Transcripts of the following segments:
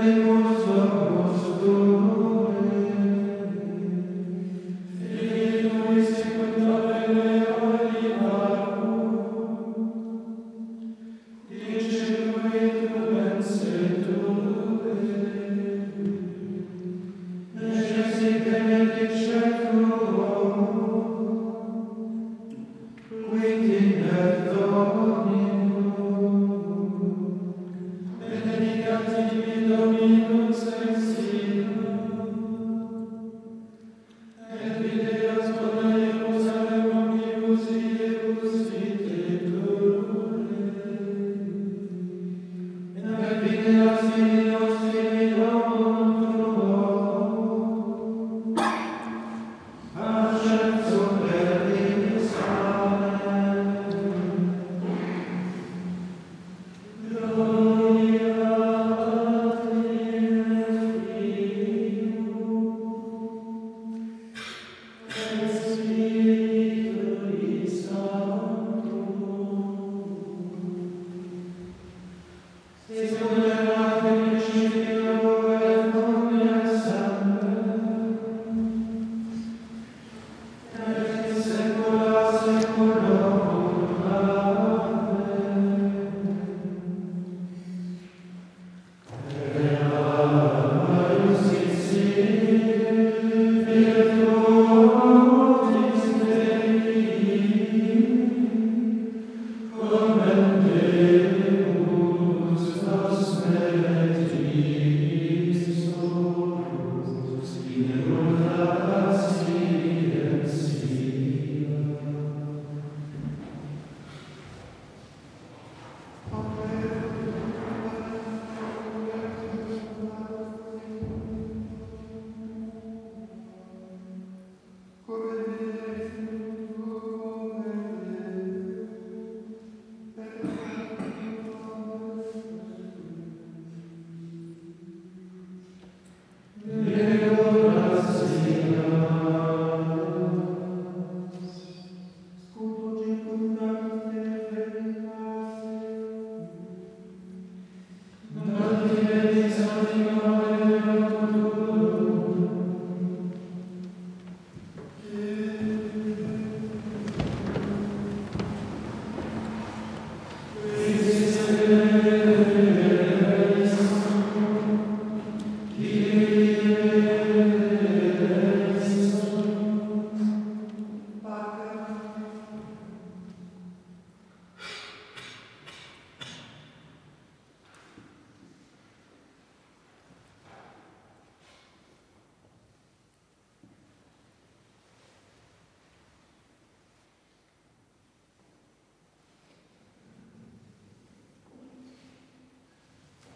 Aleluia.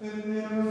Amen.